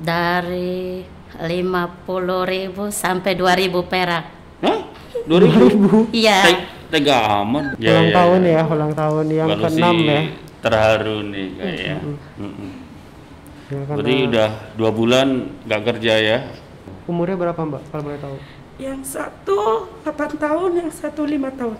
Dari 50 ribu sampai 2000 perak. Hah? 2000? Iya. Te- Tega amat. ulang tahun ya, ulang tahun yang Balu ke-6 sih ya. terharu nih kayaknya. Mm-mm. Ya, karena Berarti udah dua bulan nggak kerja ya? umurnya berapa Mbak kalau boleh tahu? Yang satu 8 tahun, yang satu 5 tahun.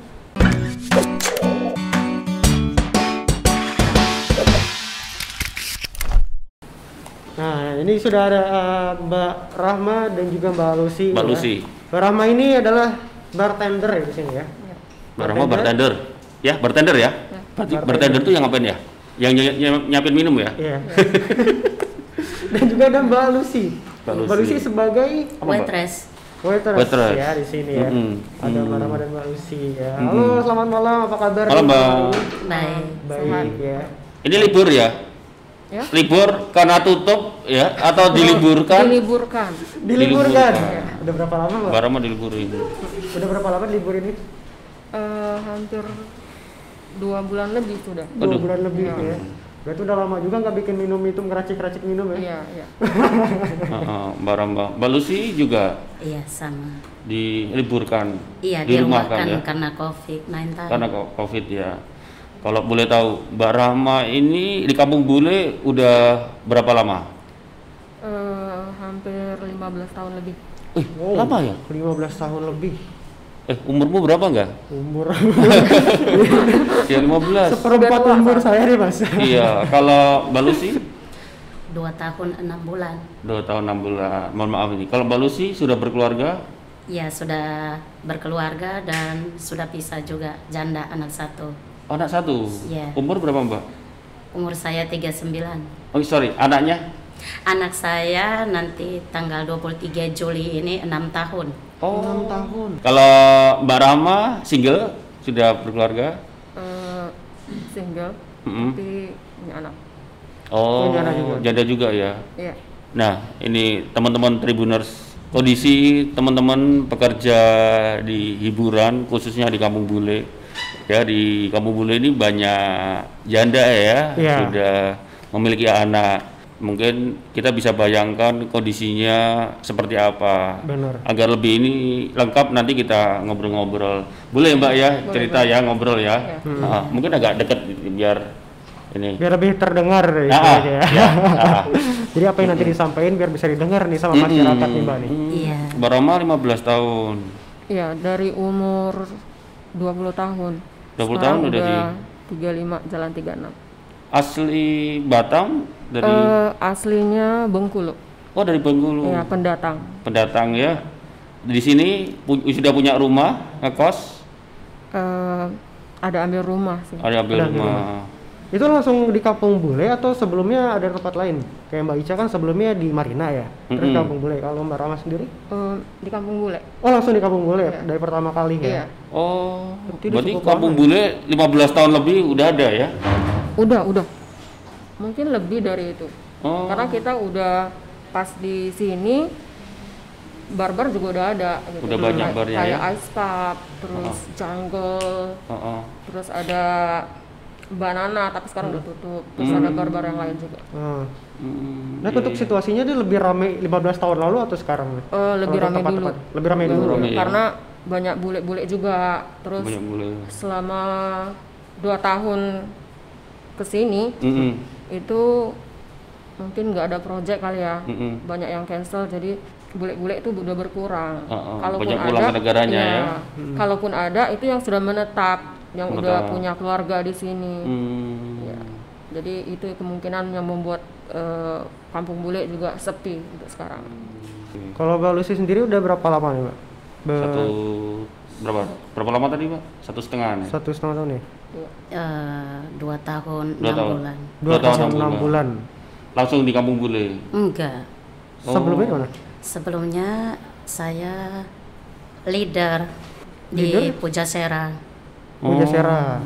Nah, ini sudah ada eh, Mbak Rahma dan juga Mbak Lucy. Mbak ya. Lucy. Mbak Rahma ini adalah bartender ya di sini ya. Mbak Rahma bartender. Ya, bartender ya? Berarti bartender tuh yang ngapain ya? Yang ny- ny- nyiapin minum ya? Iya. dan juga ada Mbak Lucy. Mbak Mbak Lucy. Lucy sebagai? Waitress. waitress, Waitress. ya di sini ya. Mm-mm. Ada Mbak Mm. Rahma dan Mbak Lucy ya. Halo, selamat malam. Apa kabar? Malam, Mbak. Baik. Baik ya. Ini libur ya? Ya. Libur karena tutup ya? Atau diliburkan? Diliburkan. Diliburkan. Diliburkan. Udah berapa lama, Mbak? Mbak Rahma diliburin. Udah berapa lama libur ini? Eh, hampir dua bulan lebih sudah. Dua Aduh. bulan lebih Iya. ya. Berarti udah lama juga nggak bikin minum itu ngeracik-racik minum ya? Iya, iya. Heeh, Mbak Rahma. Mbak Lucy juga Iya sama. diliburkan. Iya dirumahkan dirumahkan ya? karena COVID-19. Karena COVID ya. Kalau boleh tahu, Mbak Rahma ini di Kampung Bule udah berapa lama? Eh, hampir 15 tahun lebih. Eh, lama ya? 15 tahun lebih. Eh, umurmu berapa enggak? Umur Ya 15. seperempat umur saya nih, Mas. iya, kalau Mbak Lucy Dua tahun enam bulan. 2 tahun 6 bulan. Mohon maaf ini. Kalau Mbak Lucy sudah berkeluarga? Ya sudah berkeluarga dan sudah pisah juga janda anak satu. Oh, anak satu. Iya. Umur berapa, Mbak? Umur saya 39. Oh, sorry, anaknya? Anak saya nanti tanggal 23 Juli ini 6 tahun. Oh, 6 tahun. Kalau Mbak Rahma single sudah berkeluarga? Eh, single, Mm-mm. tapi punya anak. Oh, Oh, janda juga. janda juga ya. Iya. Nah, ini teman-teman Tribuners, kondisi teman-teman pekerja di hiburan, khususnya di Kampung Bule. Ya, di Kampung Bule ini banyak janda ya, Iya. sudah memiliki anak. Mungkin kita bisa bayangkan kondisinya seperti apa. Benar. Agar lebih ini lengkap nanti kita ngobrol-ngobrol. Boleh Mbak ya, cerita ya, ngobrol ya. Iya. Ah, mungkin agak dekat biar ini. Biar lebih terdengar Ah, istilahnya ya. ya, ah. Jadi apa yang nanti disampaikan biar bisa didengar nih sama masyarakat nih, Mbak nih. Hmm, Iya. Mbak Rama 15 tahun. Iya, dari umur 20 tahun. 20 Sekarang tahun udah di 35 jalan 36. asli Batam dari Eh, aslinya Bengkulu. oh dari Bengkulu. Iya, pendatang. Pendatang ya. Di sini pu- sudah punya rumah, ngekos, Eh, ada ambil rumah sih. ada ambil Ada ambil rumah. Itu langsung di Kampung Bule atau sebelumnya ada tempat lain? Kayak Mbak Ica kan sebelumnya di Marina ya. Terus Mm-mm. Kampung Bule. Kalau Mbak Rama sendiri? Eh, di Kampung Bule. Oh, langsung di Kampung Bule Iya. dari pertama kali Iya. ya. Oh, Berarti berarti Kampung. Bule 15 tahun lebih udah ada ya? Udah, udah. Mungkin lebih dari itu. Oh. Karena kita udah pas di sini barbar juga udah ada gitu. Udah banyak Kayak- barnya kayak ya? ice pub, terus jungle, Oh, oh. terus ada banana tapi sekarang udah tutup. Terus Hmm. ada barbar yang lain juga. Hmm. Hmm, Nah, iya, untuk iya. situasinya dia lebih ramai 15 tahun lalu atau sekarang? Eh, lebih ramai dulu. Lebih ramai Lebih dulu. Ramai ya? Karena banyak bule-bule juga. Terus banyak bule. selama dua tahun ke sini Mm-mm. itu mungkin nggak ada project kali ya Mm-mm. banyak yang cancel jadi bule-bule itu udah berkurang oh, banyak pulang ke negaranya iya. ya. kalaupun ada itu yang sudah menetap yang udah Menetap. punya keluarga di sini Hmm. Ya. jadi itu kemungkinan yang membuat eh, kampung bule juga sepi untuk sekarang Kalau Mbak Lucy sendiri udah berapa lama nih, Mbak? Be- Satu berapa? Berapa lama tadi, Pak? Satu setengah nih. satu setengah tahun ya? Iya. Eh, dua tahun Dua enam tahun. bulan. Dua, tahun enam bulan. Langsung di Kampung Bule. Enggak. Oh. Sebelumnya mana? Sebelumnya saya leader, di Leader? Oh. Pujasera.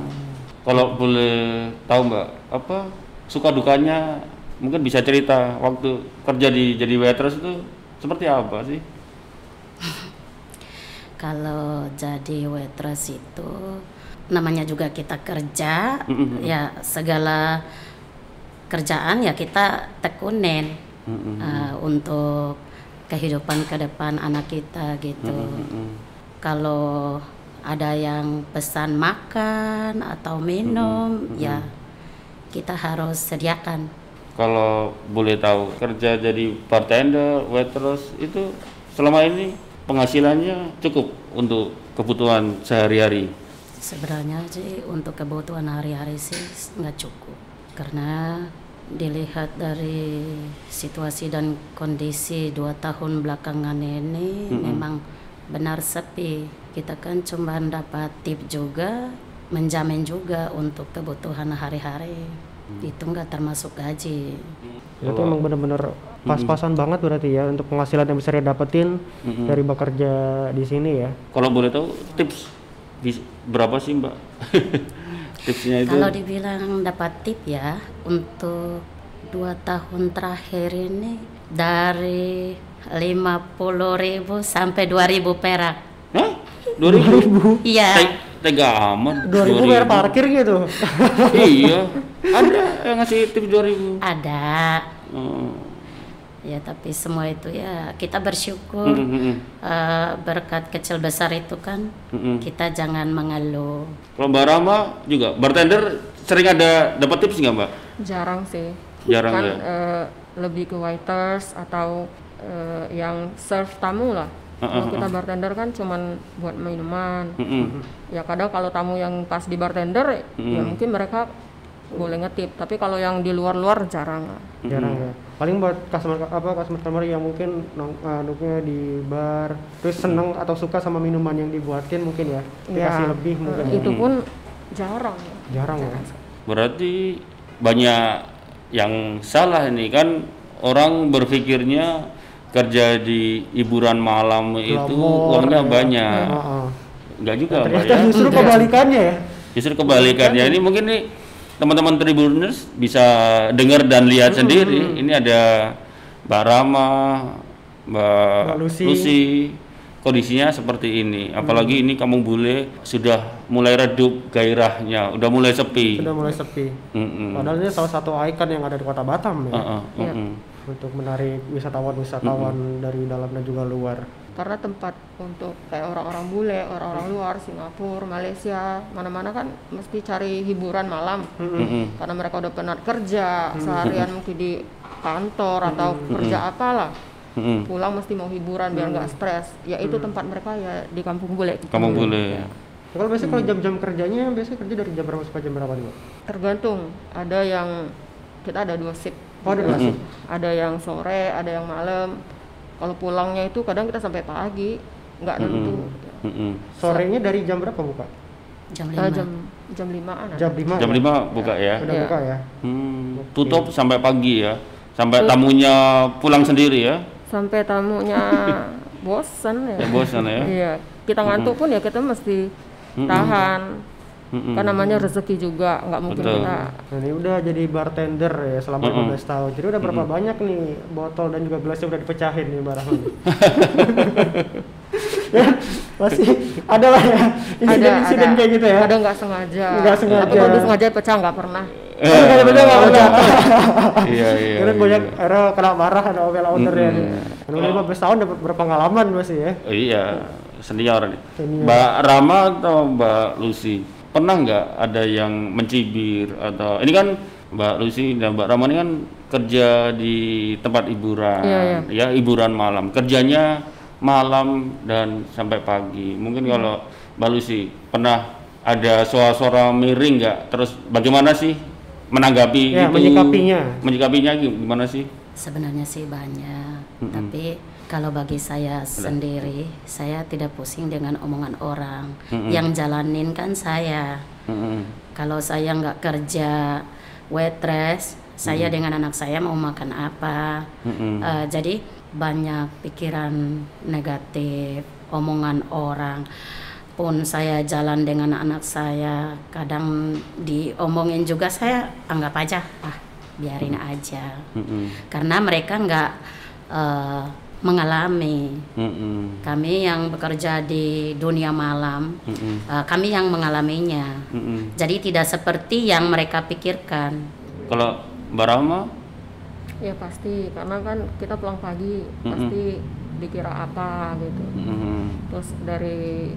Kalau boleh tahu Mbak, apa suka dukanya mungkin bisa cerita waktu kerja di jadi waitress itu seperti apa sih? Kalau jadi waitress itu namanya juga kita kerja, Mm-mm. ya segala kerjaan ya kita tekunin. Mm-mm. eh, untuk kehidupan ke depan anak kita gitu. Mm-mm. Kalau ada yang pesan makan atau minum, ya kita harus sediakan. Kalau boleh tahu kerja jadi bartender, waitress itu selama ini penghasilannya cukup untuk kebutuhan sehari-hari. Sebenarnya sih untuk kebutuhan hari-hari sih nggak cukup karena dilihat dari situasi dan kondisi dua tahun belakangan ini memang benar sepi. Kita kan cuma dapat tip juga, menjamin juga untuk kebutuhan hari-hari. Itu nggak termasuk gaji. Itu emang bener-bener pas-pasan banget berarti ya untuk penghasilan yang bisa dia dapetin Mm-mm. dari bekerja di sini ya. Kalau boleh tahu tips berapa sih mbak? Tipsnya itu? Kalau dibilang dapat tip ya untuk dua tahun terakhir ini dari 50.000 sampai 2.000 perak. Hah? 2000? Iya. Te- Tega aman. 2000 bayar parkir gitu. iya. Ada yang ngasih tips 2000. Ada. Oh. Ya tapi semua itu ya kita bersyukur Mm, mm, mm. eh, berkat kecil besar itu kan Mm, mm. kita jangan mengeluh. Kalau Mbak Rama juga bartender sering ada dapat tips nggak Mbak? Jarang sih. Jarang kan ya? eh, lebih ke waiters atau eh, yang serve tamu lah. Kalau kita bartender kan cuman buat minuman. Mm-mm. Ya kadang kalau tamu yang pas di bartender ya mungkin mereka boleh ngetip, tapi kalau yang di luar-luar jarang lah. Jarang ya. Paling buat customer apa customer customer yang mungkin nong, eh, nongkrongnya di bar terus seneng atau suka sama minuman yang dibuatin mungkin ya. Dikasih Ya, lebih mungkin. itu pun jarang. ya. Jarang ya. Berarti banyak yang salah ini kan orang berpikirnya kerja di hiburan malam itu uangnya ya. banyak. Heeh. Enggak juga Mbak Ternyata ya. justru kebalikannya ya. Justru kebalikannya ini mungkin nih teman-teman Tribuners bisa dengar dan lihat sendiri. Ini ada Mbak Rama, Mbak, Mbak Lucy. Lucy. Kondisinya seperti ini. Apalagi ini Kampung Bule sudah mulai redup gairahnya, udah mulai sepi. Sudah mulai sepi. Mm-mm. Padahal ini salah satu ikon yang ada di Kota Batam ya. Uh-uh, Iya. mm-mm. Untuk menarik wisatawan-wisatawan dari dalam dan juga luar. Karena tempat untuk kayak orang-orang bule, orang-orang luar, Singapura, Malaysia, mana-mana kan mesti cari hiburan malam. Mm-mm. Karena mereka udah penat kerja, seharian mungkin di kantor atau kerja apalah. Mm-mm. Pulang mesti mau hiburan biar nggak stres. Ya itu tempat mereka ya di kampung bule. Kampung Bule. Ya, Kalau biasanya kalau jam-jam kerjanya biasanya kerja dari jam berapa sampai jam berapa nih? Tergantung. Ada yang kita ada dua shift. Oh, ada dua shift. Ada yang sore, ada yang malam. Kalau pulangnya itu kadang kita sampai pagi, nggak nentu. Mm-mm. Sorenya dari jam berapa buka? Jam Eh, 5. jam jam limaan ada. Jam 5. Jam 5 buka ya. Udah Iya. buka ya. Hmm, tutup sampai pagi ya. Sampai tamunya pulang sendiri ya. Sampai tamunya bosen ya. Ya bosan ya. Iya, kita ngantuk pun ya kita mesti tahan. Mm-mm. Kan namanya rezeki juga, nggak mungkin Betul. kita Nah, ini udah jadi bartender ya selama 15 tahun. Jadi udah berapa banyak nih botol dan juga gelasnya udah dipecahin nih Mbak Rahman? ya, masih ada lah ya insiden-insiden kayak gitu ya. Kadang nggak sengaja. Nggak sengaja. Tapi kalau disengaja pecah nggak pernah. Ada pernah. Iya iya. Karena iya. banyak era kena marah ada owner ya. Karena udah 15 tahun udah berpengalaman masih ya. Iya, senior nih. Senior. Mbak Rama atau Mbak Lucy, pernah nggak ada yang mencibir atau ini kan Mbak Lucy dan Mbak Rama ini kan kerja di tempat hiburan, Iya, iya. ya hiburan malam. Kerjanya malam dan sampai pagi. Mungkin kalau Mbak Lucy pernah ada suara-suara miring nggak? Terus bagaimana sih menanggapi Ya, itu? menyikapinya. Menyikapinya gimana sih? Sebenarnya sih banyak, tapi kalau bagi saya sendiri, saya tidak pusing dengan omongan orang. Yang jalanin kan saya. Mm-mm. Kalau saya nggak kerja waitress, saya dengan anak saya mau makan apa. Mm-mm. Eh, jadi banyak pikiran negatif, omongan orang. Pun saya jalan dengan anak saya, kadang diomongin juga saya anggap aja, ah biarin aja. Mm-mm. Karena mereka nggak eh, mengalami. Mm-mm. Kami yang bekerja di dunia malam, Mm-mm. eh, kami yang mengalaminya. Mm-mm. Jadi tidak seperti yang mereka pikirkan. Kalau Mbak Rahma Ya pasti, karena kan kita pulang pagi pasti dikira apa gitu. Mm-mm. Terus dari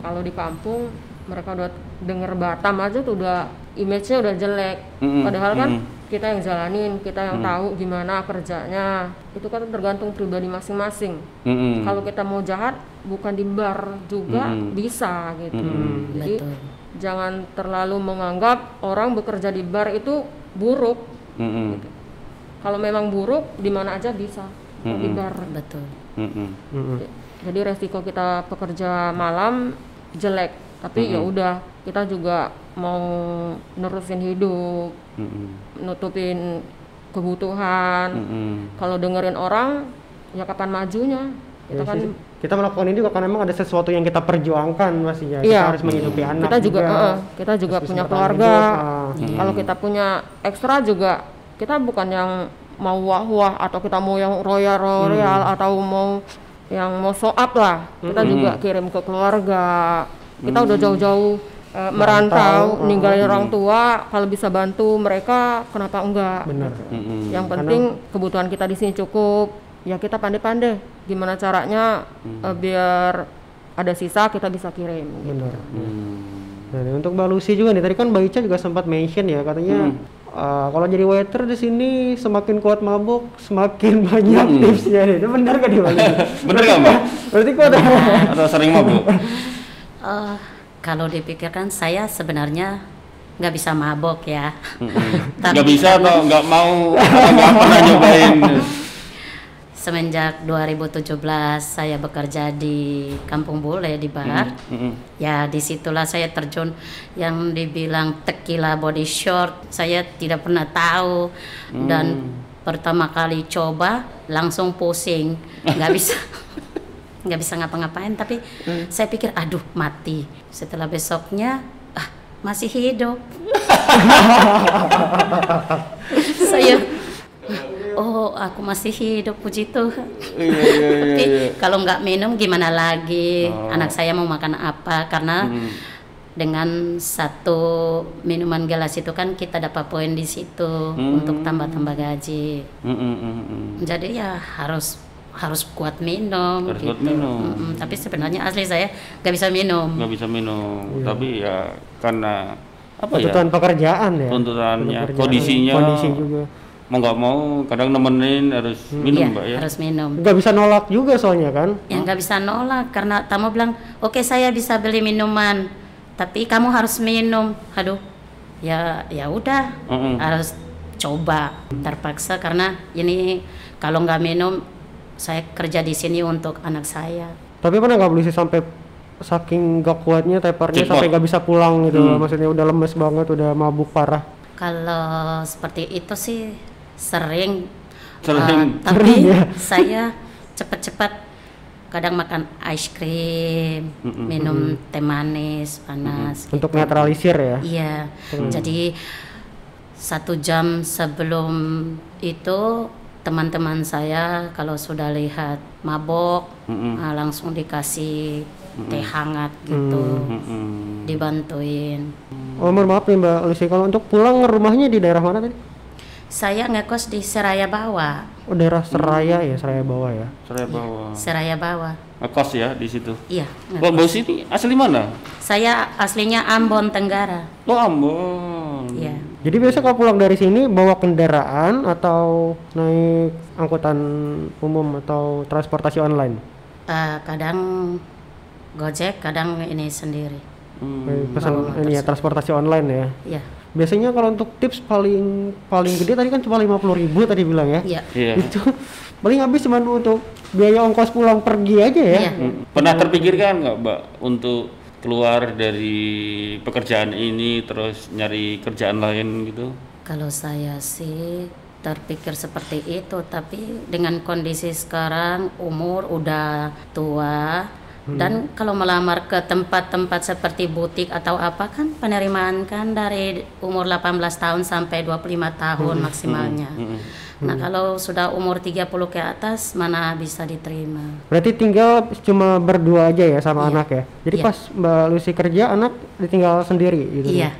kalau di kampung mereka udah denger Batam aja tuh udah image-nya udah jelek. Mm-mm, Padahal kan mm-mm. Kita yang jalanin, kita yang tahu gimana kerjanya. Itu kan tergantung pribadi masing-masing. Mm-mm. Kalau kita mau jahat bukan di bar juga Mm-mm. bisa gitu. Mm-mm. Jadi Betul. jangan terlalu menganggap orang bekerja di bar itu buruk. Mm-mm. Kalau memang buruk di mana aja bisa. Kalau di bar. Betul. Mm-mm. Jadi resiko kita pekerja malam jelek, tapi ya udah kita juga mau nerusin hidup, Mm-mm. nutupin kebutuhan. Mm-mm. Kalau dengerin orang, ya kapan majunya? Kita Ya kan sih. kita melakukan ini juga karena memang ada sesuatu yang kita perjuangkan pastinya. Iya. Kita harus menghidupi anak. kita juga, eh, kita juga Terus punya keluarga. ah. Kalau kita punya ekstra juga, kita bukan yang mau wah-wah atau kita mau yang royal-royal Hmm. atau mau yang mau show up lah. Kita juga kirim ke keluarga. Kita udah jauh-jauh eh, merantau, ah. ninggalin orang tua. Kalau bisa bantu mereka, kenapa enggak? Benar. Mm-mm. Yang penting kebutuhan kita di sini cukup. Ya kita pandai-pandai. Gimana caranya eh, biar ada sisa kita bisa kirim. gitu. Benar. Mm. Nah, untuk Mbak Lucy juga nih, tadi kan Mbak Ica juga sempat mention ya, katanya uh, kalau jadi waiter di sini semakin kuat mabuk, semakin banyak tipsnya nih. Itu benar di Mbak Lucy? Bener nggak mbak? Berarti kuat Atau sering mabuk? Eh, kalau dipikirkan saya sebenarnya nggak bisa mabok ya. Nggak bisa atau nggak mau nggak pernah nyobain? Semenjak 2017 saya bekerja di Kampung Bule di Bar. Mm-mm. Ya di situlah saya terjun yang dibilang tequila body short. Saya tidak pernah tahu dan pertama kali coba langsung pusing, nggak bisa nggak bisa ngapa-ngapain. Tapi saya pikir aduh mati. Setelah besoknya ah masih hidup. saya oh aku masih hidup puji Tuhan. Iya iya iya. Tapi iya. kalau nggak minum gimana lagi? Oh. Anak saya mau makan apa? Karena Mm. dengan satu minuman gelas itu kan kita dapat poin di situ Hmm. untuk tambah-tambah gaji. Mm-mm, mm-mm. Jadi ya harus harus kuat minum. Harus gitu. kuat minum. Mm-mm. Tapi sebenarnya asli saya nggak bisa minum. nggak bisa minum tapi ya karena apa ya tuntutan pekerjaan ya. tuntutannya Pekerjaan, kondisinya Kondisi juga. mau nggak mau kadang nemenin harus minum Iya, mbak ya harus minum. Nggak bisa nolak juga soalnya kan. yang nggak bisa nolak karena tamu bilang oke saya bisa beli minuman tapi kamu harus minum aduh ya ya udah Mm-mm. harus coba terpaksa karena ini kalau nggak minum saya kerja di sini untuk anak saya Tapi pernah nggak beli sih sampai saking gak kuatnya tepernya Jackpot. sampai nggak bisa pulang gitu. Hmm. Maksudnya udah lemes banget, udah mabuk parah. kalau seperti itu sih sering Sering. Eh, tapi Sering ya? saya cepat-cepat kadang makan ice cream minum teh manis panas Untuk gitu. netralisir ya. Iya, jadi satu jam sebelum itu teman-teman saya kalau sudah lihat mabok Mm-mm. ah, langsung dikasih teh hangat gitu, Mm-mm. dibantuin. Oh, mohon maaf nih Mbak Lucy, kalau untuk pulang rumahnya di daerah mana tadi? Saya ngekos di Seraya Bawah, Oh, daerah Seraya ya, Seraya bawah ya. saya bawa Seraya Bawah. ngekos ya di situ Iya. Ngekos. ini asli mana Saya aslinya Ambon Tenggara. oh Ambon Iya. Jadi biasa kalau pulang dari sini bawa kendaraan atau naik angkutan umum atau transportasi online? Eh, kadang Gojek, kadang ini sendiri. Hmm. Pesan ini ya transportasi online ya. Iya. Biasanya kalau untuk tips paling paling gede tadi kan cuma 50.000 ribu tadi bilang ya. Iya. Iya. Itu paling habis cuma untuk biaya ongkos pulang pergi aja ya. Iya. Hmm. Pernah terpikirkan nggak, Mbak, untuk keluar dari pekerjaan ini terus nyari kerjaan lain gitu? Kalau saya sih terpikir seperti itu, tapi dengan kondisi sekarang umur udah tua dan kalau melamar ke tempat-tempat seperti butik atau apa kan penerimaan kan dari umur 18 tahun sampai 25 tahun maksimalnya. Nah, kalau sudah umur 30 ke atas mana bisa diterima. Berarti tinggal cuma berdua aja ya sama Iya. anak ya. Jadi Iya. pas Mbak Lucy kerja anak ditinggal sendiri gitu. Iya.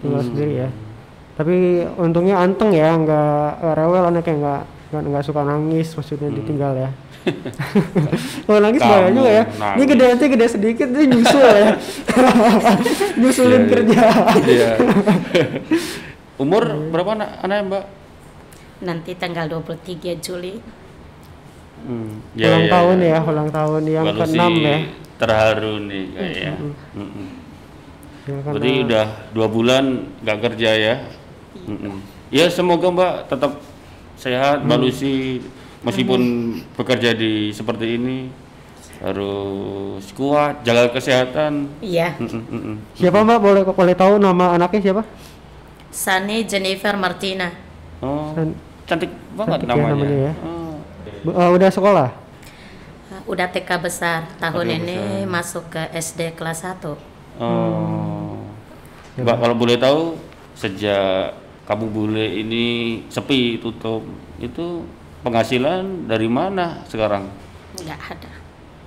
Tinggal sendiri ya. Tapi untungnya anteng ya, nggak rewel anaknya nggak nggak suka nangis maksudnya Hmm. ditinggal ya. Kalau nangis Kamu bahaya juga ya. Ini nangis. gede nanti gede sedikit dia nyusul ya. Nyusulin Iya, iya. kerja. Iya. Umur berapa anak anaknya Mbak? Nanti tanggal 23 Juli. Hmm. ulang tahun ya, ulang tahun yang Baru ke-6 sih ya. Terharu nih kayaknya. Mm-mm. Ya, karena- Berarti udah dua bulan nggak kerja ya? Mm-mm. Ya semoga Mbak tetap sehat, Mbak Lucy meskipun bekerja di seperti ini harus kuat, jaga kesehatan. Iya. Mm-mm, mm-mm. Siapa Mbak boleh boleh tahu nama anaknya siapa? Sani Jennifer Martina. Oh, San- cantik banget Cantik ya namanya. namanya ya. Oh. Eh, udah sekolah? Udah TK besar. Tahun TK ini besar. masuk ke SD kelas 1. Oh. Ya, Mbak kalau boleh tahu sejak Kampung Bule ini sepi tutup itu penghasilan dari mana sekarang? Nggak ada.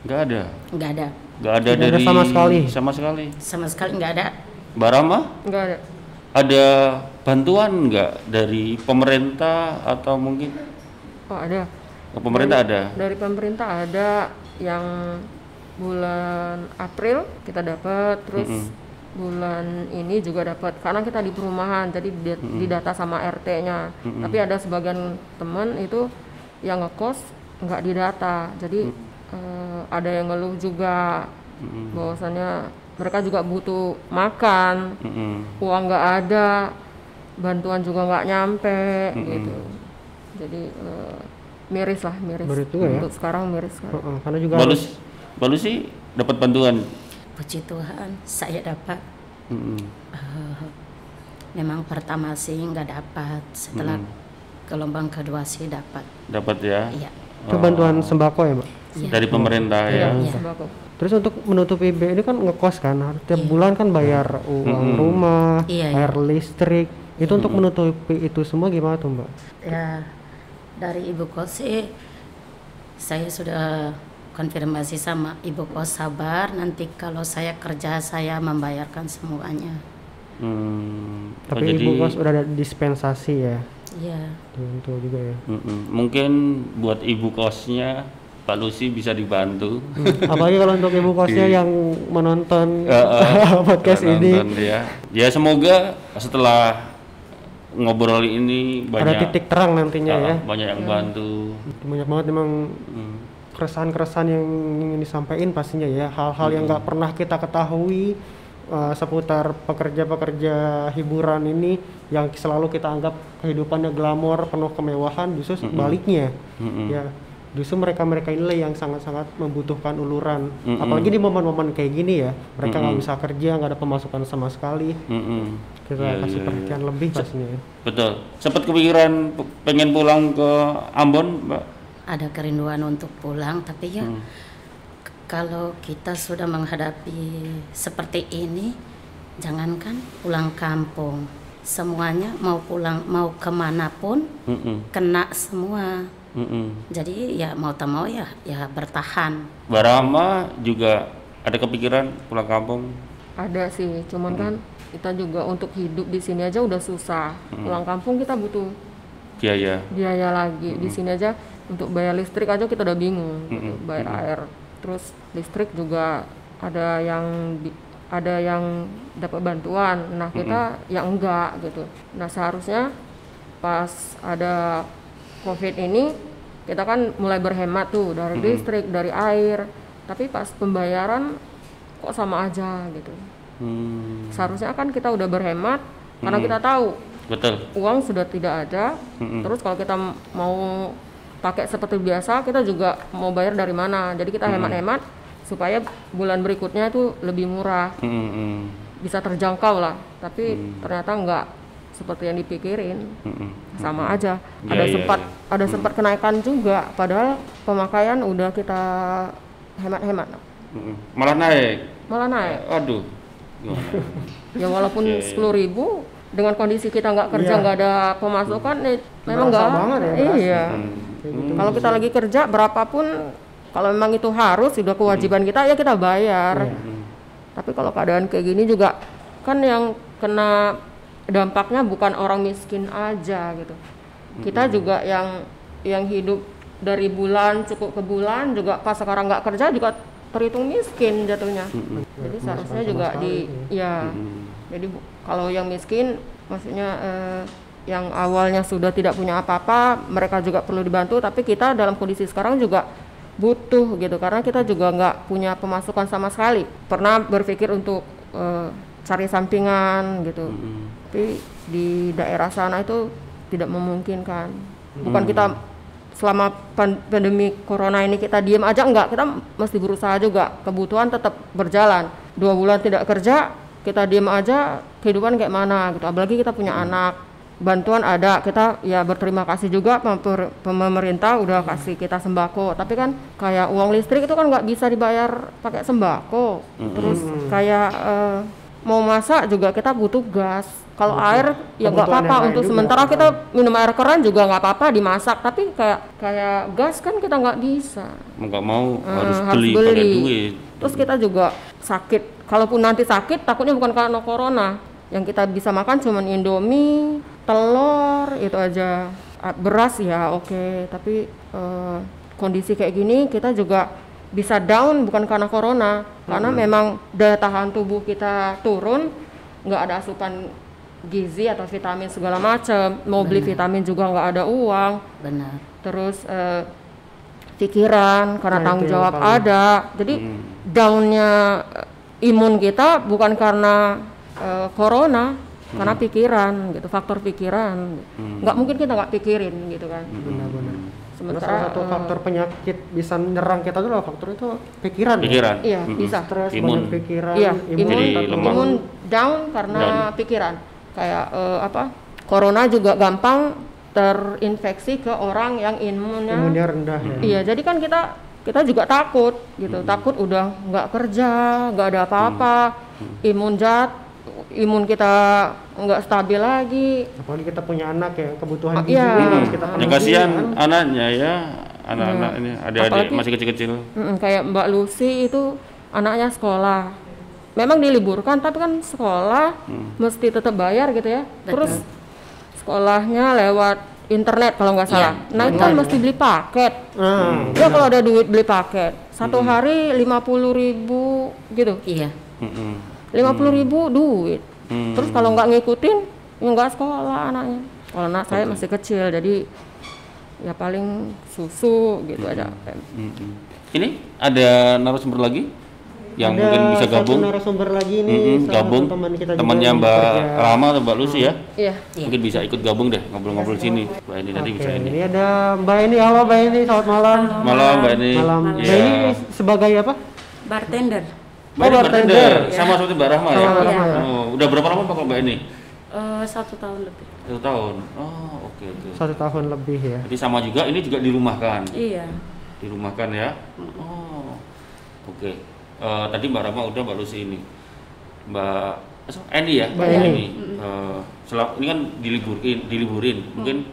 Nggak ada. Nggak ada. Nggak ada Nggak ada dari sama sekali. Sama sekali. Sama sekali nggak ada. Mbak Rama, Enggak ada. ada bantuan nggak dari pemerintah atau mungkin Oh, ada. oh, pemerintah ada? Dari pemerintah ada yang bulan April kita dapat, terus bulan ini juga dapat karena kita di perumahan jadi di, didata sama RT-nya. Tapi ada sebagian temen itu yang ngekos nggak didata. Jadi eh, ada yang ngeluh juga bahwasannya mereka juga butuh makan, Mm-mm. uang nggak ada, bantuan juga nggak nyampe gitu. Jadi eh, miris lah, miris. Ya. Untuk sekarang miris sekali. Heeh, karena juga Lucy, Mbak Lucy dapat bantuan. Puji Tuhan, saya dapat. Mm-mm. Eh, memang pertama sih nggak dapat. Setelah gelombang kedua sih dapat. Dapat ya? Iya. itu bantuan sembako ya, Mbak. Iya. Dari pemerintah ya? Iya, Iya. sembako. Terus untuk menutupi B ini kan ngekos kan, tiap bulan kan bayar uang rumah, Iya, iya. air listrik. Itu untuk menutupi itu semua gimana tuh, Mbak? Ya, dari ibu kos sih saya sudah konfirmasi sama ibu kos sabar nanti kalau saya kerja saya membayarkan semuanya. Hmm. oh, Tapi jadi- ibu kos udah ada dispensasi ya. Iya. Tentu juga ya. Mm-mm. Mungkin buat ibu kosnya Pak Lucy bisa dibantu. Apalagi kalau untuk ibu kosnya yang menonton Eh, eh, podcast ini nonton ya. Ya semoga setelah ngobrol ini ada banyak titik terang nantinya ah, ya. banyak yang bantu. Banyak banget memang Hmm. keresahan-keresahan yang ingin disampaikan pastinya ya hal-hal yang nggak pernah kita ketahui uh, seputar pekerja-pekerja hiburan ini yang selalu kita anggap kehidupannya glamor penuh kemewahan justru sebaliknya Mm-mm. ya justru mereka-mereka inilah yang sangat-sangat membutuhkan uluran Mm-mm. apalagi di momen-momen kayak gini ya mereka nggak bisa kerja nggak ada pemasukan sama sekali Mm-mm. kita Iya, kasih iya, perhatian lebih pastinya ya. Betul. Sempat kepikiran pengen pulang ke Ambon, Mbak? Ada kerinduan untuk pulang tapi ya Hmm. Kalau kita sudah menghadapi seperti ini jangankan pulang kampung semuanya mau pulang mau ke mana pun Mm-mm. kena semua Mm-mm. jadi ya mau tak mau ya ya bertahan Mbak Rama juga ada kepikiran pulang kampung? Ada sih, cuman kan kita juga untuk hidup di sini aja udah susah. Pulang kampung kita butuh Biaya. biaya lagi. Di sini aja untuk bayar listrik aja kita udah bingung, gitu, bayar air. Terus listrik juga ada yang di- ada yang dapat bantuan. Nah, kita yang enggak gitu. Nah, seharusnya pas ada Covid ini kita kan mulai berhemat tuh dari listrik, dari air. Tapi pas pembayaran kok sama aja gitu. Hmm. Seharusnya kan kita udah berhemat karena kita tahu Betul. uang sudah tidak ada. Terus kalau kita mau pakai seperti biasa, kita juga mau bayar dari mana. Jadi kita hemat-hemat supaya bulan berikutnya itu lebih murah, Mm-mm. bisa terjangkau lah. Tapi ternyata enggak seperti yang dipikirin. Mm-mm. Sama aja. Ya, ada ya, sempat ya. ada sempat kenaikan juga padahal pemakaian udah kita hemat-hemat. Malah naik. Malah naik. Aduh. Gimana? Ya walaupun Iya, iya. sepuluh ribu dengan kondisi kita nggak kerja Iya. nggak ada pemasukan, eh, memang nggak. ya, Hmm. Kalau kita lagi kerja berapapun, kalau memang itu harus sudah kewajiban kita ya kita bayar. Hmm. Tapi kalau keadaan kayak gini juga kan yang kena dampaknya bukan orang miskin aja gitu. Kita juga yang yang hidup dari bulan cukup ke bulan juga pas sekarang nggak kerja juga terhitung miskin jatuhnya. Jadi seharusnya juga di ya. Jadi bu- kalau yang miskin maksudnya eh, yang awalnya sudah tidak punya apa-apa, mereka juga perlu dibantu. Tapi kita dalam kondisi sekarang juga butuh gitu karena kita juga nggak punya pemasukan sama sekali. Pernah berpikir untuk eh, cari sampingan gitu, tapi di daerah sana itu tidak memungkinkan. Bukan kita selama pan- pandemi corona ini kita diem aja enggak, kita mesti berusaha juga. Kebutuhan tetap berjalan. Dua bulan tidak kerja, kita diem aja, kehidupan kayak mana gitu. Apalagi kita punya anak, bantuan ada, kita ya berterima kasih juga pemper- pemerintah udah kasih kita sembako. Tapi kan kayak uang listrik itu kan nggak bisa dibayar pakai sembako. Terus kayak eh, mau masak juga kita butuh gas. Kalau air ya nggak apa-apa untuk juga. sementara kita minum air keran juga nggak apa-apa dimasak. Tapi kayak kayak gas kan kita nggak bisa. Mau nggak mau Eh, harus beli pakai duit. Terus kita juga sakit. Kalaupun nanti sakit, takutnya bukan karena corona. Yang kita bisa makan cuman indomie, telur, itu aja. Ah, Beras ya oke, tapi eh, kondisi kayak gini kita juga bisa down bukan karena corona, karena memang daya tahan tubuh kita turun, nggak ada asupan gizi atau vitamin segala macam. Mau beli vitamin juga nggak ada uang. Benar. Terus eh, pikiran karena Nah, tanggung jawab paling- ada. Jadi downnya eh, imun kita bukan karena eh, corona karena pikiran gitu faktor pikiran nggak mungkin kita nggak pikirin gitu kan benar-benar Karena sementara salah satu eh, faktor penyakit bisa nyerang kita adalah faktor itu pikiran. ya. Pikiran. iya Mm-mm. bisa Stres, Imun. banyak pikiran, iya imun, imun Jadi lemah. imun down karena Down. pikiran kayak eh, apa corona juga gampang terinfeksi ke orang yang imunnya imunnya rendah ya. Iya, jadi kan kita kita juga takut gitu, takut udah nggak kerja, nggak ada apa-apa, imun jat, imun kita nggak stabil lagi. Apalagi kita punya anak ya, kebutuhan Oh, gizi iya. yang harus kita Ya penuhi. kasihan kan. anaknya ya, anak-anak ini adik-adik masih kecil-kecil. Kayak Mbak Lucy itu anaknya sekolah, memang diliburkan tapi kan sekolah mesti tetap bayar gitu ya. Terus sekolahnya lewat internet kalau nggak salah. Nah itu kan mesti beli paket. Nah, Ya kalau ada duit beli paket, satu hari lima puluh ribu gitu. iya Mm-mm. Lima puluh ribu duit Hmm. terus kalau nggak ngikutin ya nggak sekolah anaknya kalau anak saya masih kecil jadi ya paling susu gitu aja Mm-mm. Ini ada narasumber lagi yang ada mungkin bisa satu gabung. narasumber lagi nih, salah gabung. teman kita Temannya yang Mbak bekerja. Rama atau Mbak Lucy ya. iya Mungkin bisa ikut gabung deh ngobrol-ngobrol sini. Mbak ini nanti Oke, bisa ini. ini ada Mbak ini, halo Mbak ini, selamat malam. Malam Mbak ini. Malam. Iya. Mbak ini sebagai apa? bartender Mbak Oh, bartender. bartender. Sama seperti Mbak Rahma ya. Sama ya. Oh, udah berapa lama Pak Mbak ini? Eh, satu tahun lebih Satu tahun. Oh, oke oke. Satu tahun lebih ya. Jadi sama juga ini juga dirumahkan. iya Dirumahkan ya. Oh. Oke. Eh, tadi Mbak Rahma udah Mbak Lucy ini. Mbak so, Eni ya? Mbak Eni. Eh, selap- ini kan diliburin, diliburin. Mungkin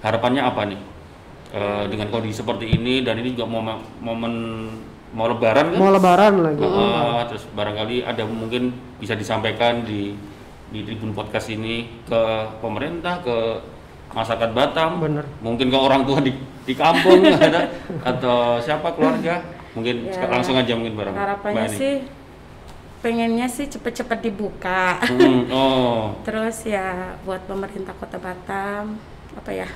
harapannya apa nih? Eh, dengan kondisi seperti ini dan ini juga momen, momen mau lebaran kan? Mau lebaran lagi. Uh, terus barangkali ada mungkin bisa disampaikan di di Tribun Podcast ini ke pemerintah, ke masyarakat Batam, Bener. mungkin ke orang tua di di kampung ada atau siapa keluarga, mungkin Ya, langsung aja mungkin barang. harapannya sih pengennya sih cepet-cepet dibuka Hmm, oh, terus ya buat pemerintah kota Batam apa ya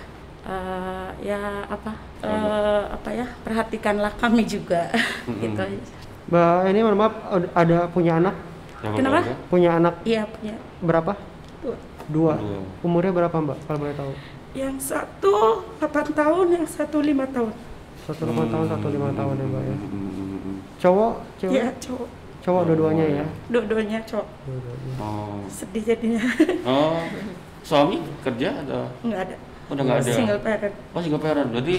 eh, ya apa eh, apa ya perhatikanlah kami juga gitu aja. Mbak ini mohon maaf ad- ada punya anak? Kenapa? Punya anak iya punya berapa? dua. Dua. Dua. Umurnya berapa Mbak? Kalau boleh tahu. yang satu 8 tahun yang satu lima tahun Satu lima tahun, satu lima tahun ya Mbak ya. Hmm, Cowok, cewek, ya cowok cowok dua-duanya ya. dua-duanya cowok Dua-duanya. Oh, sedih jadinya oh, suami kerja atau nggak ada udah nggak ada? single parent Oh single parent, berarti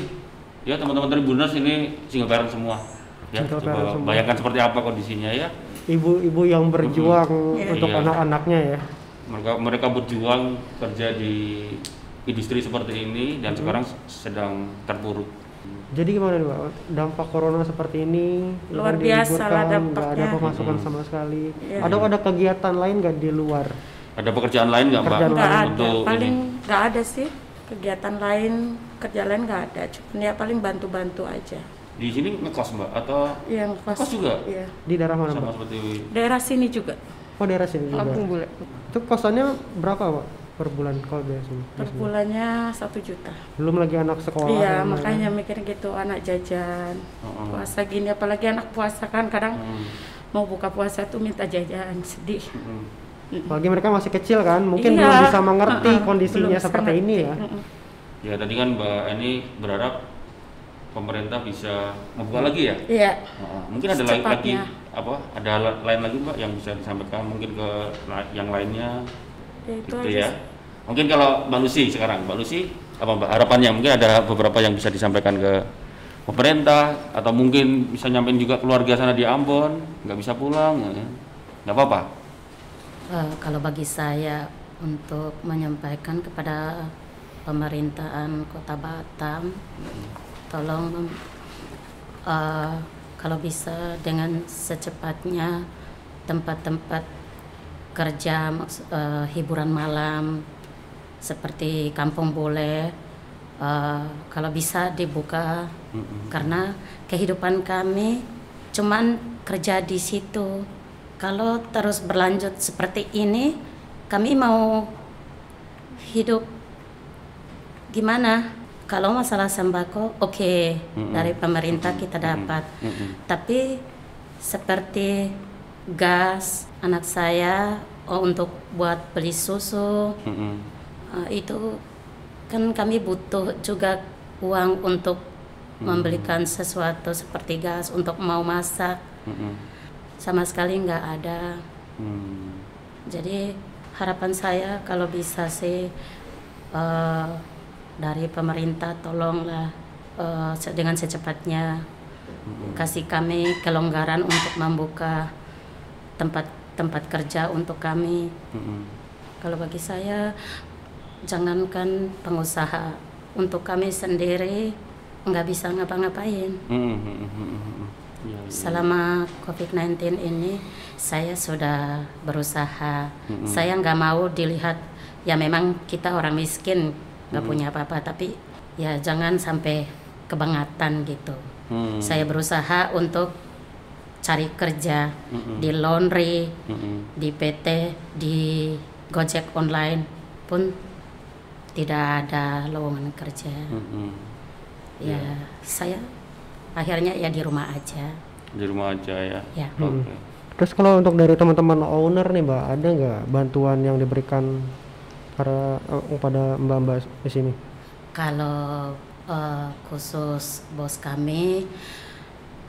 ya teman-teman Tribuners ini single parent semua. Ya, Single coba parent semua. bayangkan seperti apa kondisinya ya. Ibu-ibu yang berjuang Iya. untuk Iya. anak-anaknya ya. Mereka mereka berjuang kerja di industri seperti ini dan sekarang sedang terpuruk. Jadi gimana nih Mbak? Dampak corona seperti ini Luar biasa lah diliburkan, nggak ada dampaknya. pemasukan Hmm. sama sekali. Iya. Ada ada kegiatan lain nggak di luar? Ada pekerjaan lain nggak mbak Pekerjaan nggak ada untuk paling ini? nggak ada sih kegiatan lain kerja lain nggak ada cuman ya paling bantu-bantu aja Di sini ngekos mbak atau yang kos Kos juga? iya Di daerah mana, sama Pak? seperti daerah sini juga Oh, daerah sini juga. Kampung bule. Itu kosannya berapa, Pak? Per bulan kalau biasanya? per bulannya satu juta Belum lagi anak sekolah. iya makanya mikir gitu anak jajan Heeh. puasa gini apalagi anak puasa kan kadang Hmm, mau buka puasa tuh minta jajan sedih hmm. Apalagi mereka masih kecil kan, mungkin Iya. belum bisa mengerti Heeh, kondisinya belum seperti ini ya. Ya tadi kan mbak ini berharap pemerintah bisa membuka lagi ya. iya Heeh. Mungkin ada lain lagi apa? Ada la- lain lagi mbak yang bisa disampaikan mungkin ke yang lainnya ya itu gitu aja ya. Mungkin kalau Mbak Lucy sekarang, Mbak Lucy apa Mbak harapannya? Mungkin ada beberapa yang bisa disampaikan ke pemerintah atau mungkin bisa nyampein juga keluarga sana di Ambon, nggak bisa pulang, ya. nggak apa-apa. Eh, kalau bagi saya untuk menyampaikan kepada pemerintahan Kota Batam, tolong eh, kalau bisa dengan secepatnya tempat-tempat kerja eh, hiburan malam seperti Kampung Bole eh, kalau bisa dibuka Mm-mm. karena kehidupan kami cuman kerja di situ. Kalau terus berlanjut seperti ini, kami mau hidup gimana? Kalau masalah sembako, oke Mm-mm. dari pemerintah kita dapat. Mm-mm. Tapi seperti gas, anak saya oh, untuk buat beli susu, Mm-mm. Eh, itu kan kami butuh juga uang untuk membelikan sesuatu seperti gas untuk mau masak Mm-mm. Sama sekali nggak ada Hmm. jadi harapan saya kalau bisa sih eh, dari pemerintah tolonglah se- dengan secepatnya kasih kami kelonggaran untuk membuka tempat-tempat kerja untuk kami Mm-mm. kalau bagi saya jangankan pengusaha untuk kami sendiri nggak bisa ngapa-ngapain Mm-mm. Mm-mm. Ya, ya. selama COVID-19 ini saya sudah berusaha Mm-mm. saya nggak mau dilihat ya memang kita orang miskin nggak Mm. punya apa-apa tapi ya jangan sampai kebangetan gitu Hmm. saya berusaha untuk cari kerja Mm-mm. di laundry Mm-mm. di PT di Gojek online pun tidak ada lowongan kerja Mm-mm. ya saya akhirnya ya di rumah aja Di rumah aja ya. ya Hmm. Oke. Terus kalau untuk dari teman-teman owner nih mbak, ada nggak bantuan yang diberikan para eh, kepada mbak-mbak di sini? kalau eh, khusus bos kami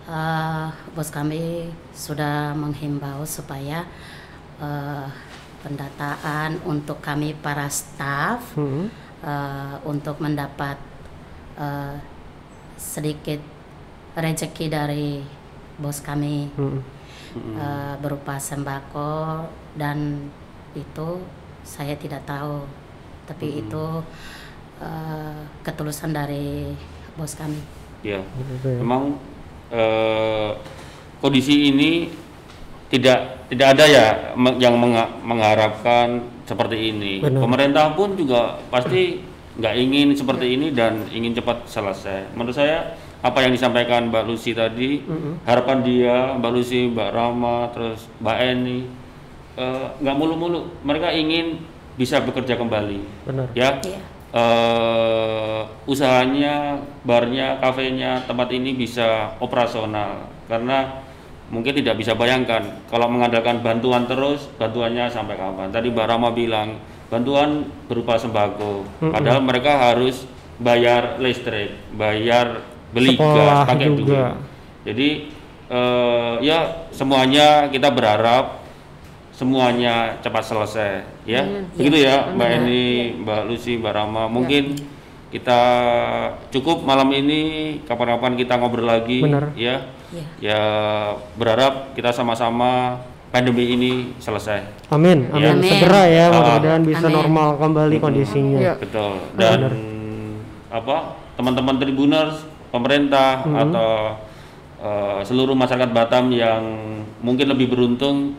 eh, bos kami sudah menghimbau supaya eh, pendataan untuk kami para staff Hmm. eh, untuk mendapat eh, sedikit rezeki dari bos kami Hmm. eh, berupa sembako dan itu saya tidak tahu tapi itu eh, ketulusan dari bos kami Ya. Memang eh, kondisi ini tidak tidak ada ya yang menga- mengharapkan seperti ini. Benar. Pemerintah pun juga pasti nggak ingin seperti ini dan ingin cepat selesai. Menurut saya apa yang disampaikan Mbak Lucy tadi, Mm-mm. harapan dia, Mbak Lucy, Mbak Rama, terus Mbak Eni, eh, nggak mulu-mulu. Mereka ingin bisa bekerja kembali, Benar. ya Iya. eh usahanya, barnya, kafenya, tempat ini bisa operasional karena mungkin tidak bisa bayangkan kalau mengandalkan bantuan terus, bantuannya sampai kapan. Tadi Mbak Rama bilang bantuan berupa sembako, Mm-mm. padahal mereka harus bayar listrik, bayar beli Sekolah gas, pakai duit. juga. Jadi eh, ya semuanya kita berharap semuanya cepat selesai ya Amin. begitu ya Amin. Mbak Eni Mbak Lucy Mbak Rama mungkin kita cukup malam ini kapan-kapan kita ngobrol lagi Benar. ya Iya. ya berharap kita sama-sama pandemi ini selesai Amin, amin. Amin. Segera ya, Ah. mudah-mudahan bisa Amin. normal kembali kondisinya. Iya. betul dan apa teman-teman tribuners pemerintah Mhm. atau eh, seluruh masyarakat Batam yang mungkin lebih beruntung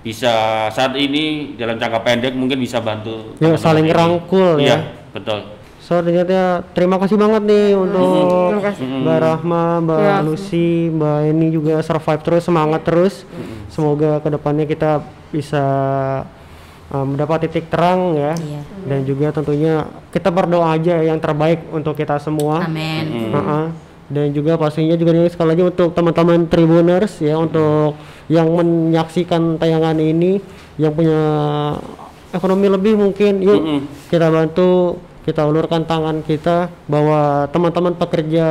bisa saat ini dalam jangka pendek mungkin bisa bantu Ya, saling ini. rangkul Iya, ya. betul. So ternyata terima kasih banget nih untuk Terima kasih. Mbak Rahma, Mbak Ya. Lucy, Mbak ini juga survive terus, semangat terus. Semoga ke depannya kita bisa uh, mendapat titik terang ya. Iya. Dan juga tentunya kita berdoa aja yang terbaik untuk kita semua. Amin. Heeh. Dan juga pastinya juga nih sekali lagi untuk teman-teman Tribuners ya untuk yang menyaksikan tayangan ini yang punya ekonomi lebih mungkin yuk Mm-mm. kita bantu kita ulurkan tangan kita bahwa teman-teman pekerja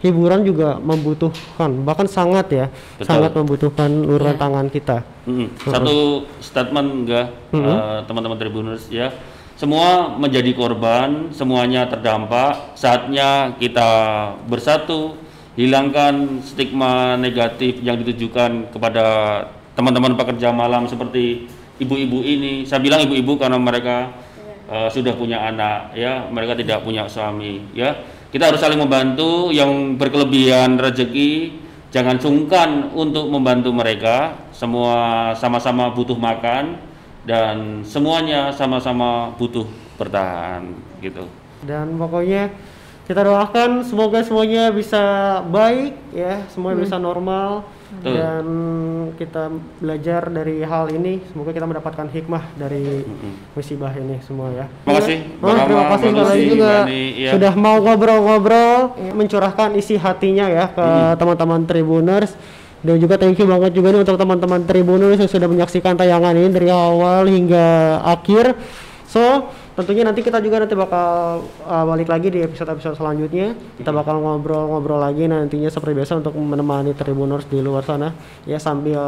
hiburan juga membutuhkan bahkan sangat ya Betul. sangat membutuhkan uluran tangan kita. Mm-mm. Satu statement enggak eh, teman-teman Tribuners ya. Semua menjadi korban, semuanya terdampak. Saatnya kita bersatu, hilangkan stigma negatif yang ditujukan kepada teman-teman pekerja malam seperti ibu-ibu ini. Saya bilang ibu-ibu karena mereka eh, sudah punya anak ya, mereka tidak punya suami ya. Kita harus saling membantu yang berkelebihan rezeki jangan sungkan untuk membantu mereka. Semua sama-sama butuh makan dan semuanya sama-sama butuh bertahan gitu. Dan pokoknya kita doakan semoga semuanya bisa baik ya, semuanya bisa normal Betul. dan kita belajar dari hal ini. Semoga kita mendapatkan hikmah dari musibah ini semua ya. Terima kasih, Oh, Mbak terima kasih sekali juga Mbak Ani, ya. sudah mau ngobrol-ngobrol, mencurahkan isi hatinya ya ke teman-teman Tribuners. Dan juga thank you banget juga nih untuk teman-teman Tribuners yang sudah menyaksikan tayangan ini dari awal hingga akhir. So, tentunya nanti kita juga nanti bakal uh, balik lagi di episode-episode selanjutnya. Kita bakal ngobrol-ngobrol lagi nantinya seperti biasa untuk menemani Tribuners di luar sana ya sambil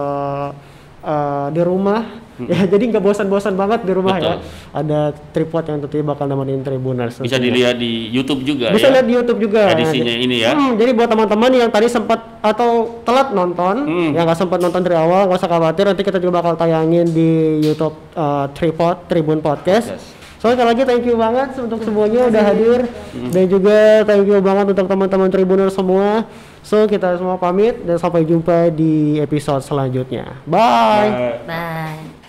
uh, di rumah. Ya, jadi nggak bosan-bosan banget di rumah ya. Ada tripod yang tentunya bakal nemenin Tribuners. Bisa tentunya. dilihat di YouTube juga Bisa ya. lihat di YouTube juga. Edisinya ini ya. Hmm, jadi buat teman-teman yang tadi sempat atau telat nonton, Hmm. yang nggak sempat nonton dari awal, nggak usah khawatir. Nanti kita juga bakal tayangin di YouTube uh, Tripod Tribun Podcast. Podcast. So sekali lagi thank you banget untuk semuanya udah hadir dan juga thank you banget untuk teman-teman Tribuner semua. So kita semua pamit dan sampai jumpa di episode selanjutnya. Bye. Bye. Bye.